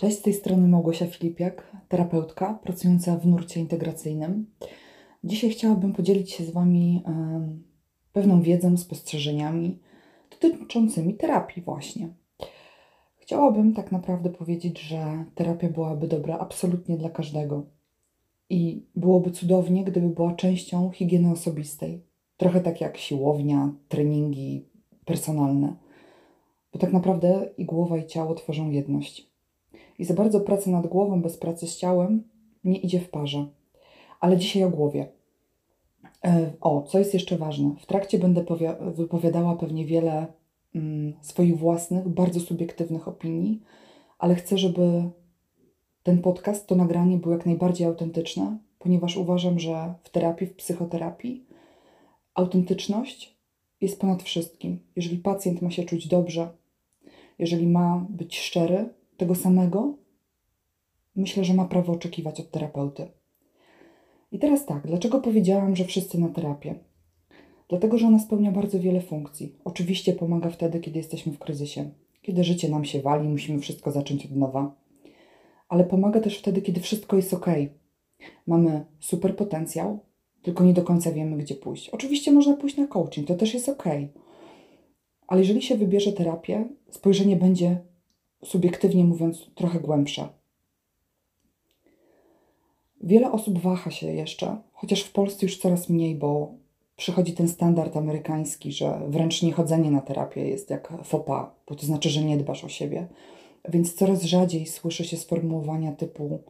Cześć, z tej strony Małgosia Filipiak, terapeutka pracująca w nurcie integracyjnym. Dzisiaj chciałabym podzielić się z Wami pewną wiedzą, spostrzeżeniami dotyczącymi terapii właśnie. Chciałabym tak naprawdę powiedzieć, że terapia byłaby dobra absolutnie dla każdego. I byłoby cudownie, gdyby była częścią higieny osobistej. Trochę tak jak siłownia, treningi personalne. Bo tak naprawdę i głowa, i ciało tworzą jedność. I za bardzo praca nad głową bez pracy z ciałem nie idzie w parze. Ale dzisiaj o głowie. E, O, co jest jeszcze ważne? W trakcie będę powia- wypowiadała pewnie wiele mm, swoich własnych, bardzo subiektywnych opinii, ale chcę, żeby ten podcast, to nagranie było jak najbardziej autentyczne, ponieważ uważam, że w terapii, w psychoterapii autentyczność jest ponad wszystkim. Jeżeli pacjent ma się czuć dobrze, jeżeli ma być szczery, tego samego, myślę, że ma prawo oczekiwać od terapeuty. I teraz tak, dlaczego powiedziałam, że wszyscy na terapię? Dlatego, że ona spełnia bardzo wiele funkcji. Oczywiście pomaga wtedy, kiedy jesteśmy w kryzysie, kiedy życie nam się wali, musimy wszystko zacząć od nowa. Ale pomaga też wtedy, kiedy wszystko jest ok. Mamy super potencjał, tylko nie do końca wiemy, gdzie pójść. Oczywiście można pójść na coaching, to też jest ok. Ale jeżeli się wybierze terapię, spojrzenie będzie, subiektywnie mówiąc, trochę głębsze. Wiele osób waha się jeszcze, chociaż w Polsce już coraz mniej, bo przychodzi ten standard amerykański, że wręcz niechodzenie na terapię jest jak pas, bo to znaczy, że nie dbasz o siebie. Więc coraz rzadziej słyszy się sformułowania typu,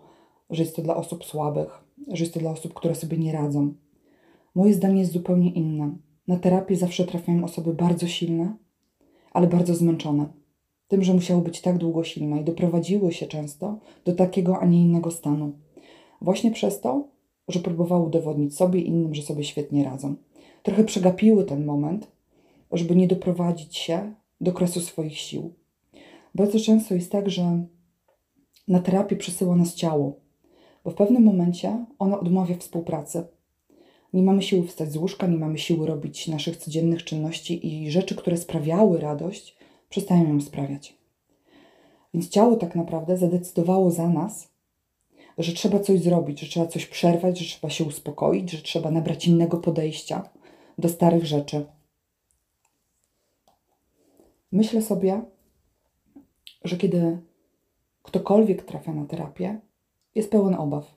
że jest to dla osób słabych, że jest to dla osób, które sobie nie radzą. Moje zdanie jest zupełnie inne. Na terapię zawsze trafiają osoby bardzo silne, ale bardzo zmęczone. Tym, że musiały być tak długo silne i doprowadziły się często do takiego, a nie innego stanu. Właśnie przez to, że próbowały udowodnić sobie i innym, że sobie świetnie radzą. Trochę przegapiły ten moment, żeby nie doprowadzić się do kresu swoich sił. Bardzo często jest tak, że na terapię przysyła nas ciało, bo w pewnym momencie ono odmawia współpracy. Nie mamy siły wstać z łóżka, nie mamy siły robić naszych codziennych czynności i rzeczy, które sprawiały radość, przestają ją sprawiać. Więc ciało tak naprawdę zadecydowało za nas, że trzeba coś zrobić, że trzeba coś przerwać, że trzeba się uspokoić, że trzeba nabrać innego podejścia do starych rzeczy. Myślę sobie, że kiedy ktokolwiek trafia na terapię, jest pełen obaw.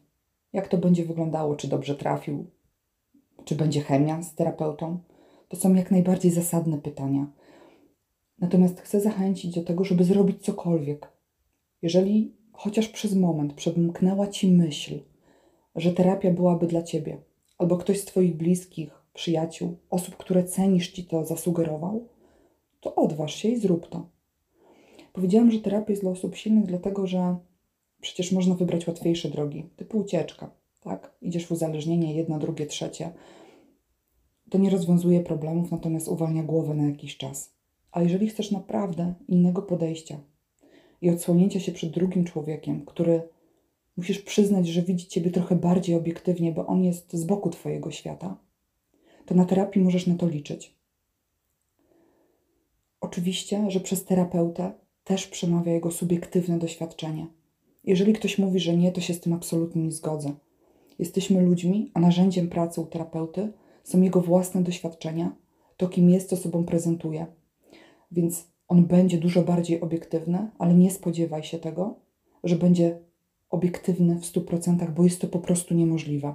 Jak to będzie wyglądało, czy dobrze trafił, czy będzie chemia z terapeutą. To są jak najbardziej zasadne pytania. Natomiast chcę zachęcić do tego, żeby zrobić cokolwiek. Jeżeli chociaż przez moment przemknęła ci myśl, że terapia byłaby dla ciebie, albo ktoś z twoich bliskich, przyjaciół, osób, które cenisz, ci to zasugerował, to odważ się i zrób to. Powiedziałam, że terapia jest dla osób silnych, dlatego że przecież można wybrać łatwiejsze drogi, typu ucieczka, tak? Idziesz w uzależnienie, jedno, drugie, trzecie. To nie rozwiązuje problemów, natomiast uwalnia głowę na jakiś czas. A jeżeli chcesz naprawdę innego podejścia i odsłonięcia się przed drugim człowiekiem, który musisz przyznać, że widzi ciebie trochę bardziej obiektywnie, bo on jest z boku twojego świata, to na terapii możesz na to liczyć. Oczywiście, że przez terapeutę też przemawia jego subiektywne doświadczenie. Jeżeli ktoś mówi, że nie, to się z tym absolutnie nie zgodzę. Jesteśmy ludźmi, a narzędziem pracy u terapeuty są jego własne doświadczenia, to kim jest, co sobą prezentuje. Więc on będzie dużo bardziej obiektywny, ale nie spodziewaj się tego, że będzie obiektywny w 100%, bo jest to po prostu niemożliwe.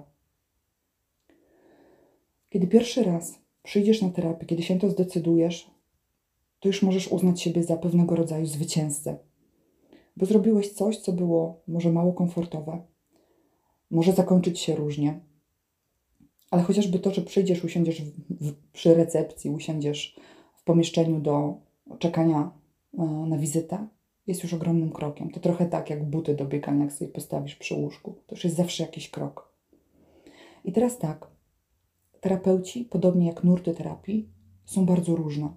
Kiedy pierwszy raz przyjdziesz na terapię, kiedy się to zdecydujesz, to już możesz uznać siebie za pewnego rodzaju zwycięzcę. Bo zrobiłeś coś, co było może mało komfortowe, może zakończyć się różnie, ale chociażby to, że przyjdziesz, usiądziesz w, w, przy recepcji, usiądziesz w pomieszczeniu do czekania e, na wizytę, jest już ogromnym krokiem. To trochę tak jak buty do biegania, jak sobie postawisz przy łóżku. To już jest zawsze jakiś krok. I teraz tak. Terapeuci, podobnie jak nurty terapii, są bardzo różne.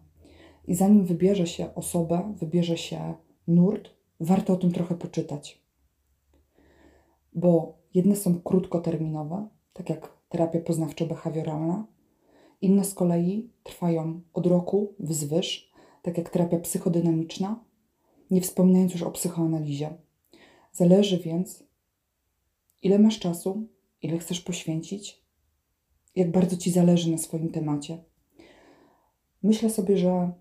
I zanim wybierze się osobę, wybierze się nurt, warto o tym trochę poczytać. Bo jedne są krótkoterminowe, tak jak terapia poznawczo-behawioralna, inne z kolei trwają od roku wzwyż, tak jak terapia psychodynamiczna, nie wspominając już o psychoanalizie. Zależy więc, ile masz czasu, ile chcesz poświęcić, jak bardzo ci zależy na swoim temacie. Myślę sobie, że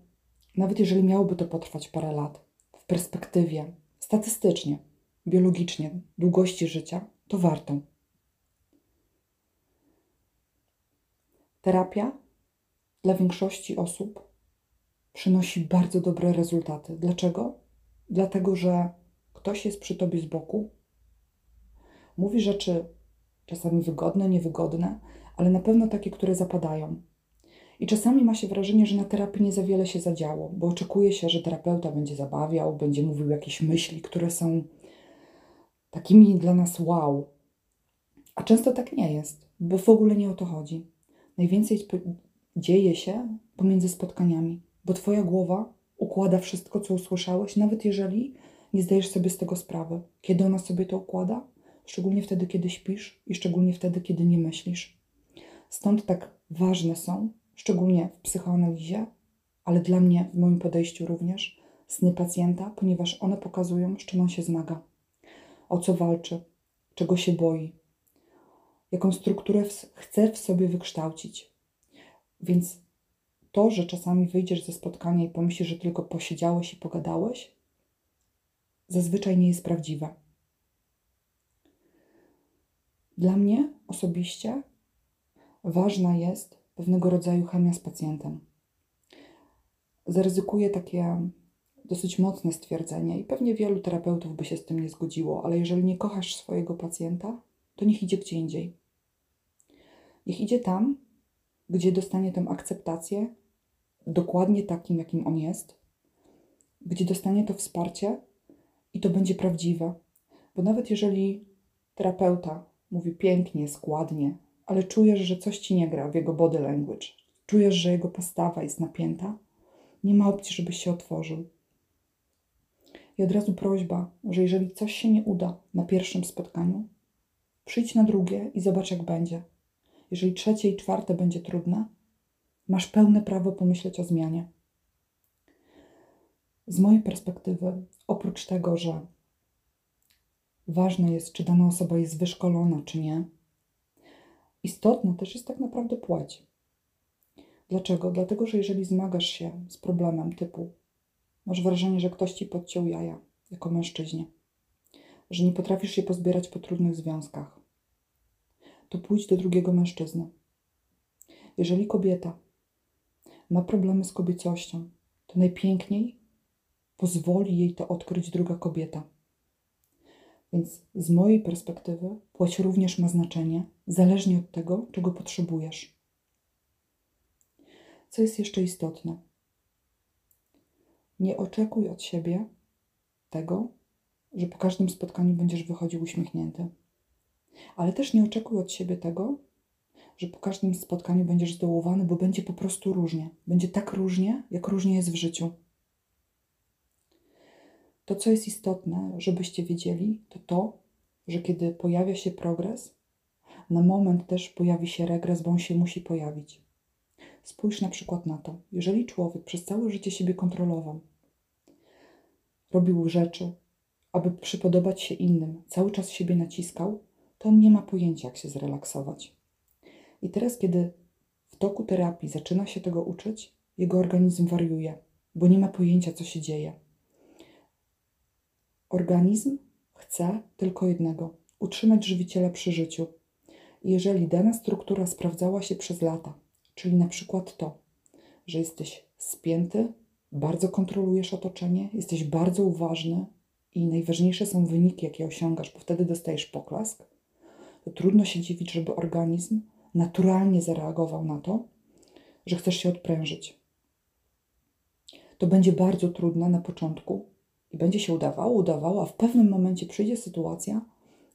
nawet jeżeli miałoby to potrwać parę lat, w perspektywie, statystycznie, biologicznie, długości życia, to warto. Terapia dla większości osób przynosi bardzo dobre rezultaty. Dlaczego? Dlatego, że ktoś jest przy tobie z boku, mówi rzeczy czasami wygodne, niewygodne, ale na pewno takie, które zapadają. I czasami ma się wrażenie, że na terapii nie za wiele się zadziało, bo oczekuje się, że terapeuta będzie zabawiał, będzie mówił jakieś myśli, które są takimi dla nas wow. A często tak nie jest, bo w ogóle nie o to chodzi. Najwięcej dzieje się pomiędzy spotkaniami, bo Twoja głowa układa wszystko, co usłyszałeś, nawet jeżeli nie zdajesz sobie z tego sprawy. Kiedy ona sobie to układa? Szczególnie wtedy, kiedy śpisz i szczególnie wtedy, kiedy nie myślisz. Stąd tak ważne są, szczególnie w psychoanalizie, ale dla mnie w moim podejściu również, sny pacjenta, ponieważ one pokazują, z czym on się zmaga, o co walczy, czego się boi, jaką strukturę chce w sobie wykształcić. Więc to, że czasami wyjdziesz ze spotkania i pomyślisz, że tylko posiedziałeś i pogadałeś, zazwyczaj nie jest prawdziwe. Dla mnie osobiście ważna jest pewnego rodzaju chemia z pacjentem. Zaryzykuję takie dosyć mocne stwierdzenie i pewnie wielu terapeutów by się z tym nie zgodziło, ale jeżeli nie kochasz swojego pacjenta, to niech idzie gdzie indziej. Niech idzie tam, gdzie dostanie tę akceptację dokładnie takim, jakim on jest, gdzie dostanie to wsparcie i to będzie prawdziwe. Bo nawet jeżeli terapeuta mówi pięknie, składnie, ale czujesz, że coś ci nie gra w jego body language, czujesz, że jego postawa jest napięta, nie ma opcji, żebyś się otworzył. I od razu prośba, że jeżeli coś się nie uda na pierwszym spotkaniu, przyjdź na drugie i zobacz, jak będzie. Jeżeli trzecie i czwarte będzie trudne, masz pełne prawo pomyśleć o zmianie. Z mojej perspektywy, oprócz tego, że ważne jest, czy dana osoba jest wyszkolona, czy nie, istotna też jest tak naprawdę płeć. Dlaczego? Dlatego, że jeżeli zmagasz się z problemem typu masz wrażenie, że ktoś ci podciął jaja jako mężczyźnie, że nie potrafisz się pozbierać po trudnych związkach, to pójdź do drugiego mężczyzny. Jeżeli kobieta ma problemy z kobiecością, to najpiękniej pozwoli jej to odkryć druga kobieta. Więc z mojej perspektywy płeć również ma znaczenie, zależnie od tego, czego potrzebujesz. Co jest jeszcze istotne? Nie oczekuj od siebie tego, że po każdym spotkaniu będziesz wychodził uśmiechnięty. Ale też nie oczekuj od siebie tego, że po każdym spotkaniu będziesz zdołowany, bo będzie po prostu różnie. Będzie tak różnie, jak różnie jest w życiu. To, co jest istotne, żebyście wiedzieli, to to, że kiedy pojawia się progres, na moment też pojawi się regres, bo on się musi pojawić. Spójrz na przykład na to. Jeżeli człowiek przez całe życie siebie kontrolował, robił rzeczy, aby przypodobać się innym, cały czas siebie naciskał, to on nie ma pojęcia, jak się zrelaksować. I teraz, kiedy w toku terapii zaczyna się tego uczyć, jego organizm wariuje, bo nie ma pojęcia, co się dzieje. Organizm chce tylko jednego utrzymać żywiciela przy życiu. Jeżeli dana struktura sprawdzała się przez lata, czyli na przykład to, że jesteś spięty, bardzo kontrolujesz otoczenie, jesteś bardzo uważny i najważniejsze są wyniki, jakie osiągasz, bo wtedy dostajesz poklask, to trudno się dziwić, żeby organizm naturalnie zareagował na to, że chcesz się odprężyć. To będzie bardzo trudne na początku i będzie się udawało, udawało, a w pewnym momencie przyjdzie sytuacja,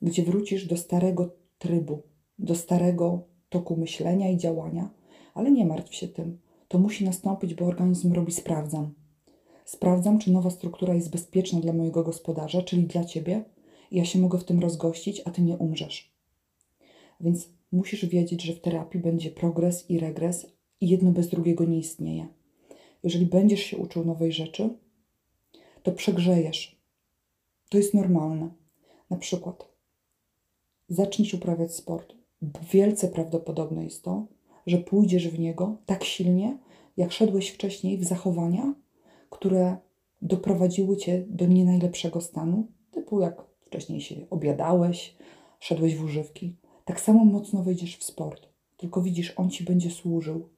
gdzie wrócisz do starego trybu, do starego toku myślenia i działania, ale nie martw się tym. To musi nastąpić, bo organizm robi sprawdzam. Sprawdzam, czy nowa struktura jest bezpieczna dla mojego gospodarza, czyli dla ciebie, i ja się mogę w tym rozgościć, a ty nie umrzesz. Więc musisz wiedzieć, że w terapii będzie progres i regres, i jedno bez drugiego nie istnieje. Jeżeli będziesz się uczył nowej rzeczy, to przegrzejesz. To jest normalne. Na przykład zaczniesz uprawiać sport. Wielce prawdopodobne jest to, że pójdziesz w niego tak silnie, jak szedłeś wcześniej w zachowania, które doprowadziły cię do nie najlepszego stanu, typu jak wcześniej się obiadałeś, szedłeś w używki. Tak samo mocno wejdziesz w sport, tylko widzisz, on ci będzie służył,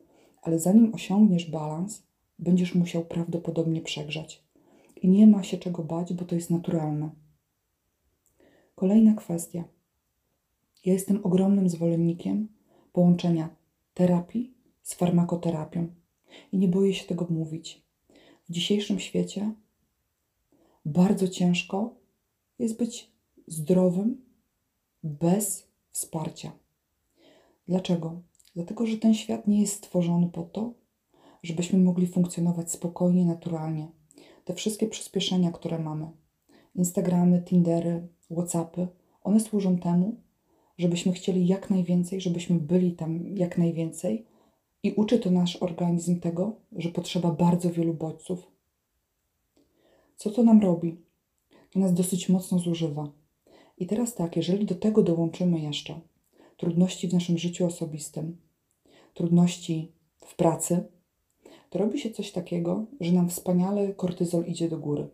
ale zanim osiągniesz balans, będziesz musiał prawdopodobnie przegrzać. I nie ma się czego bać, bo to jest naturalne. Kolejna kwestia. Ja jestem ogromnym zwolennikiem połączenia terapii z farmakoterapią. I nie boję się tego mówić. W dzisiejszym świecie bardzo ciężko jest być zdrowym bez wsparcia. Dlaczego? Dlatego, że ten świat nie jest stworzony po to, żebyśmy mogli funkcjonować spokojnie, naturalnie. Te wszystkie przyspieszenia, które mamy, Instagramy, Tindery, Whatsappy, one służą temu, żebyśmy chcieli jak najwięcej, żebyśmy byli tam jak najwięcej i uczy to nasz organizm tego, że potrzeba bardzo wielu bodźców. Co to nam robi? To nas dosyć mocno zużywa. I teraz tak, jeżeli do tego dołączymy jeszcze trudności w naszym życiu osobistym, trudności w pracy, to robi się coś takiego, że nam wspaniale kortyzol idzie do góry.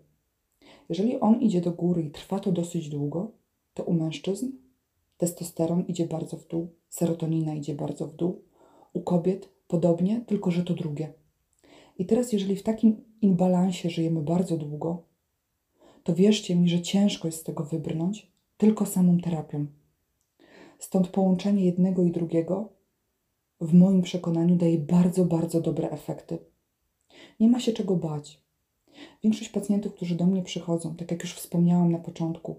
Jeżeli on idzie do góry i trwa to dosyć długo, to u mężczyzn testosteron idzie bardzo w dół, serotonina idzie bardzo w dół, u kobiet podobnie, tylko że to drugie. I teraz, jeżeli w takim imbalansie żyjemy bardzo długo, to wierzcie mi, że ciężko jest z tego wybrnąć tylko samą terapią. Stąd połączenie jednego i drugiego w moim przekonaniu daje bardzo, bardzo dobre efekty. Nie ma się czego bać. Większość pacjentów, którzy do mnie przychodzą, tak jak już wspomniałam na początku,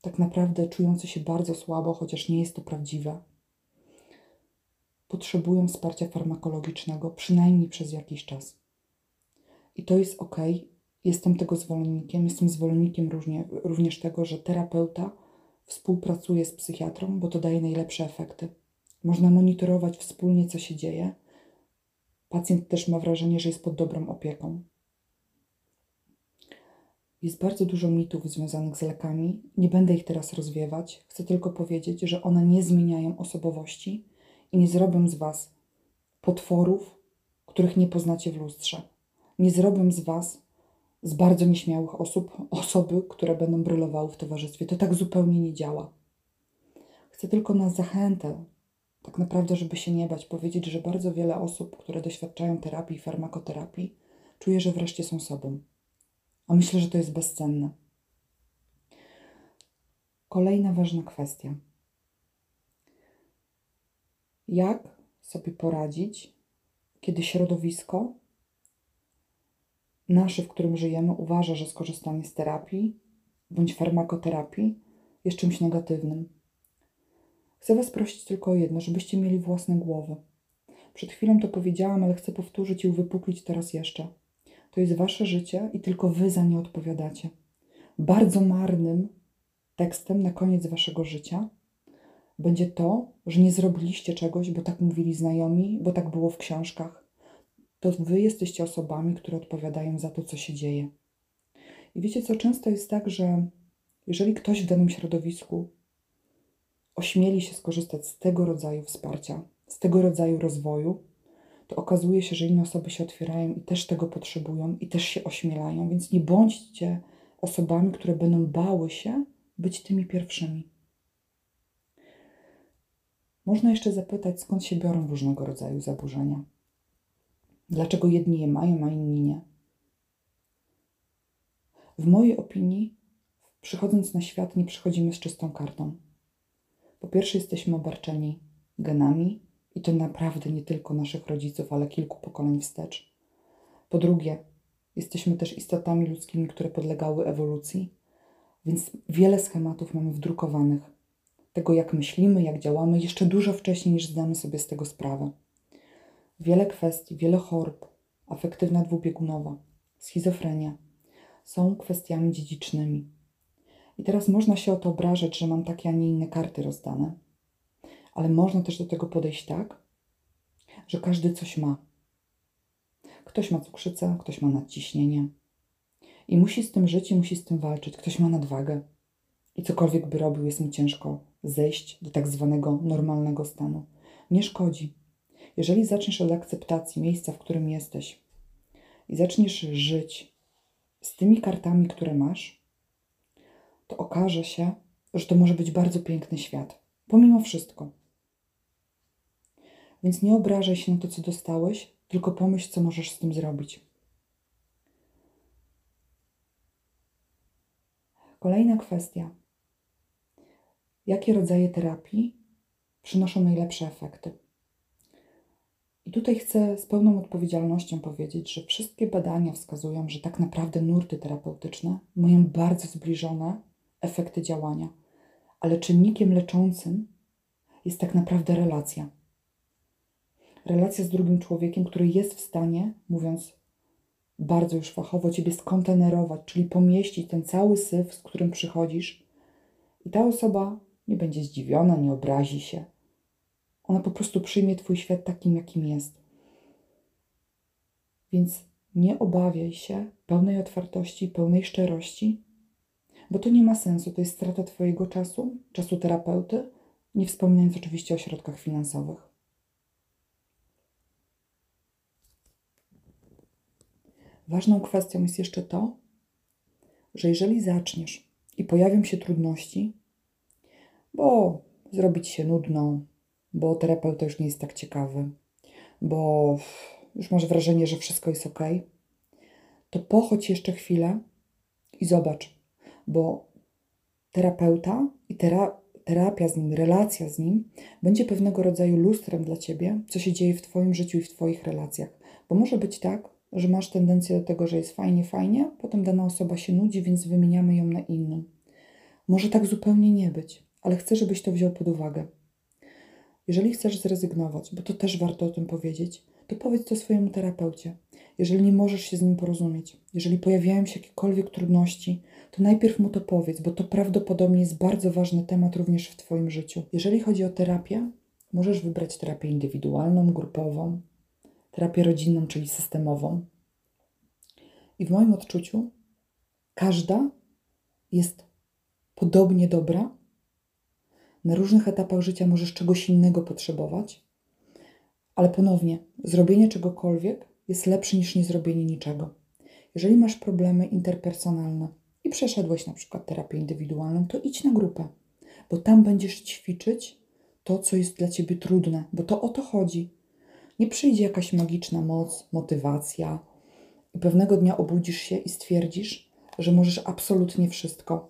tak naprawdę czujący się bardzo słabo, chociaż nie jest to prawdziwe, potrzebują wsparcia farmakologicznego przynajmniej przez jakiś czas. I to jest ok. Jestem tego zwolennikiem. Jestem zwolennikiem różnie, również tego, że terapeuta współpracuje z psychiatrą, bo to daje najlepsze efekty. Można monitorować wspólnie, co się dzieje. Pacjent też ma wrażenie, że jest pod dobrą opieką. Jest bardzo dużo mitów związanych z lekami. Nie będę ich teraz rozwiewać. Chcę tylko powiedzieć, że one nie zmieniają osobowości i nie zrobią z Was potworów, których nie poznacie w lustrze. Nie zrobią z Was z bardzo nieśmiałych osób osoby, które będą brylowały w towarzystwie. To tak zupełnie nie działa. Chcę tylko na zachętę, tak naprawdę, żeby się nie bać, powiedzieć, że bardzo wiele osób, które doświadczają terapii i farmakoterapii, czuje, że wreszcie są sobą. A myślę, że to jest bezcenne. Kolejna ważna kwestia jak sobie poradzić, kiedy środowisko nasze, w którym żyjemy, uważa, że skorzystanie z terapii bądź farmakoterapii jest czymś negatywnym. Chcę Was prosić tylko o jedno, żebyście mieli własne głowy. Przed chwilą to powiedziałam, ale chcę powtórzyć i uwypuklić teraz jeszcze. To jest Wasze życie i tylko Wy za nie odpowiadacie. Bardzo marnym tekstem na koniec Waszego życia będzie to, że nie zrobiliście czegoś, bo tak mówili znajomi, bo tak było w książkach. To wy jesteście osobami, które odpowiadają za to, co się dzieje. I wiecie co, często jest tak, że jeżeli ktoś w danym środowisku ośmieli się skorzystać z tego rodzaju wsparcia, z tego rodzaju rozwoju, to okazuje się, że inne osoby się otwierają i też tego potrzebują i też się ośmielają, więc nie bądźcie osobami, które będą bały się być tymi pierwszymi. Można jeszcze zapytać, skąd się biorą różnego rodzaju zaburzenia. Dlaczego jedni je mają, a inni nie? W mojej opinii, przychodząc na świat, nie przychodzimy z czystą kartą. Po pierwsze, jesteśmy obarczeni genami, i to naprawdę nie tylko naszych rodziców, ale kilku pokoleń wstecz. Po drugie, jesteśmy też istotami ludzkimi, które podlegały ewolucji, więc wiele schematów mamy wdrukowanych tego, jak myślimy, jak działamy, jeszcze dużo wcześniej niż zdamy sobie z tego sprawę. Wiele kwestii, wiele chorób, afektywna dwubiegunowa, schizofrenia są kwestiami dziedzicznymi. I teraz można się o to obrażać, że mam takie, a nie inne karty rozdane, ale można też do tego podejść tak, że każdy coś ma. Ktoś ma cukrzycę, ktoś ma nadciśnienie i musi z tym żyć i musi z tym walczyć. Ktoś ma nadwagę, i cokolwiek by robił, jest mu ciężko zejść do tak zwanego normalnego stanu. Nie szkodzi. Jeżeli zaczniesz od akceptacji miejsca, w którym jesteś i zaczniesz żyć z tymi kartami, które masz, to okaże się, że to może być bardzo piękny świat, pomimo wszystko. Więc nie obrażaj się na to, co dostałeś, tylko pomyśl, co możesz z tym zrobić. Kolejna kwestia. Jakie rodzaje terapii przynoszą najlepsze efekty? I tutaj chcę z pełną odpowiedzialnością powiedzieć, że wszystkie badania wskazują, że tak naprawdę nurty terapeutyczne mają bardzo zbliżone efekty działania, ale czynnikiem leczącym jest tak naprawdę relacja. Relacja z drugim człowiekiem, który jest w stanie, mówiąc bardzo już fachowo, ciebie skontenerować, czyli pomieścić ten cały syf, z którym przychodzisz, i ta osoba nie będzie zdziwiona, nie obrazi się. Ona po prostu przyjmie Twój świat takim, jakim jest. Więc nie obawiaj się pełnej otwartości, pełnej szczerości, bo to nie ma sensu. To jest strata Twojego czasu, czasu terapeuty, nie wspominając oczywiście o środkach finansowych. Ważną kwestią jest jeszcze to, że jeżeli zaczniesz i pojawią się trudności, bo zrobić się nudno, bo terapeuta już nie jest tak ciekawy, bo już masz wrażenie, że wszystko jest ok, to pochodź jeszcze chwilę i zobacz, bo terapeuta i tera terapia z nim, relacja z nim będzie pewnego rodzaju lustrem dla ciebie, co się dzieje w Twoim życiu i w Twoich relacjach. Bo może być tak, że masz tendencję do tego, że jest fajnie, fajnie, potem dana osoba się nudzi, więc wymieniamy ją na inną. Może tak zupełnie nie być, ale chcę, żebyś to wziął pod uwagę. Jeżeli chcesz zrezygnować, bo to też warto o tym powiedzieć, to powiedz to swojemu terapeucie. Jeżeli nie możesz się z nim porozumieć, jeżeli pojawiają się jakiekolwiek trudności, to najpierw mu to powiedz, bo to prawdopodobnie jest bardzo ważny temat również w Twoim życiu. Jeżeli chodzi o terapię, możesz wybrać terapię indywidualną, grupową, terapię rodzinną, czyli systemową. I w moim odczuciu każda jest podobnie dobra. Na różnych etapach życia możesz czegoś innego potrzebować, ale ponownie, zrobienie czegokolwiek jest lepsze niż nie zrobienie niczego. Jeżeli masz problemy interpersonalne i przeszedłeś na przykład terapię indywidualną, to idź na grupę, bo tam będziesz ćwiczyć to, co jest dla ciebie trudne, bo to o to chodzi. Nie przyjdzie jakaś magiczna moc, motywacja i pewnego dnia obudzisz się i stwierdzisz, że możesz absolutnie wszystko.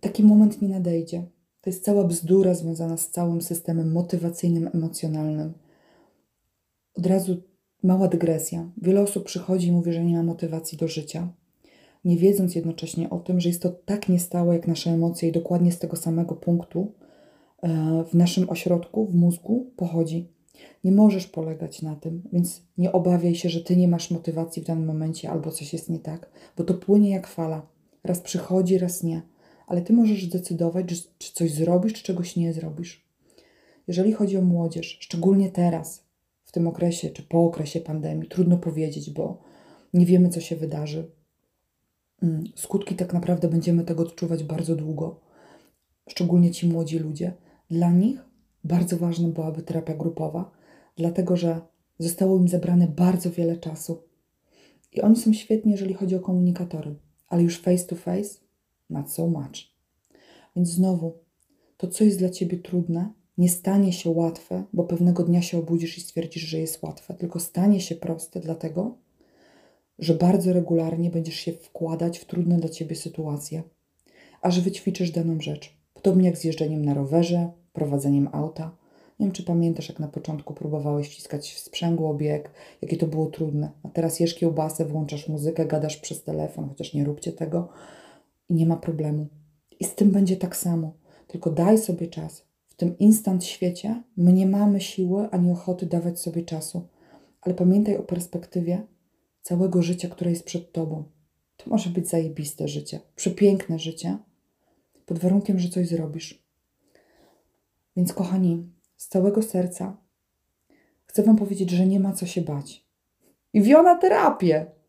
Taki moment nie nadejdzie. To jest cała bzdura związana z całym systemem motywacyjnym, emocjonalnym. Od razu mała dygresja. Wiele osób przychodzi i mówi, że nie ma motywacji do życia, nie wiedząc jednocześnie o tym, że jest to tak niestałe jak nasze emocje i dokładnie z tego samego punktu e, w naszym ośrodku, w mózgu pochodzi. Nie możesz polegać na tym, więc nie obawiaj się, że ty nie masz motywacji w danym momencie albo coś jest nie tak, bo to płynie jak fala. Raz przychodzi, raz nie ale ty możesz zdecydować, czy coś zrobisz, czy czegoś nie zrobisz. Jeżeli chodzi o młodzież, szczególnie teraz, w tym okresie, czy po okresie pandemii, trudno powiedzieć, bo nie wiemy, co się wydarzy. Mm, skutki tak naprawdę będziemy tego odczuwać bardzo długo, szczególnie ci młodzi ludzie. Dla nich bardzo ważna byłaby terapia grupowa, dlatego że zostało im zebrane bardzo wiele czasu. I oni są świetni, jeżeli chodzi o komunikatory, ale już face to face not so much. Więc znowu, to, co jest dla ciebie trudne, nie stanie się łatwe, bo pewnego dnia się obudzisz i stwierdzisz, że jest łatwe, tylko stanie się proste, dlatego, że bardzo regularnie będziesz się wkładać w trudne dla ciebie sytuacje, aż wyćwiczysz daną rzecz. Podobnie jak z jeżdżeniem na rowerze, prowadzeniem auta. Nie wiem, czy pamiętasz, jak na początku próbowałeś wciskać w sprzęgło bieg, jakie to było trudne. A teraz jesz kiełbasę, włączasz muzykę, gadasz przez telefon, chociaż nie róbcie tego i nie ma problemu. I z tym będzie tak samo. Tylko daj sobie czas. W tym instant świecie my nie mamy siły ani ochoty dawać sobie czasu. Ale pamiętaj o perspektywie całego życia, które jest przed tobą. To może być zajebiste życie, przepiękne życie, pod warunkiem, że coś zrobisz. Więc, kochani, z całego serca chcę Wam powiedzieć, że nie ma co się bać. I wiona terapię!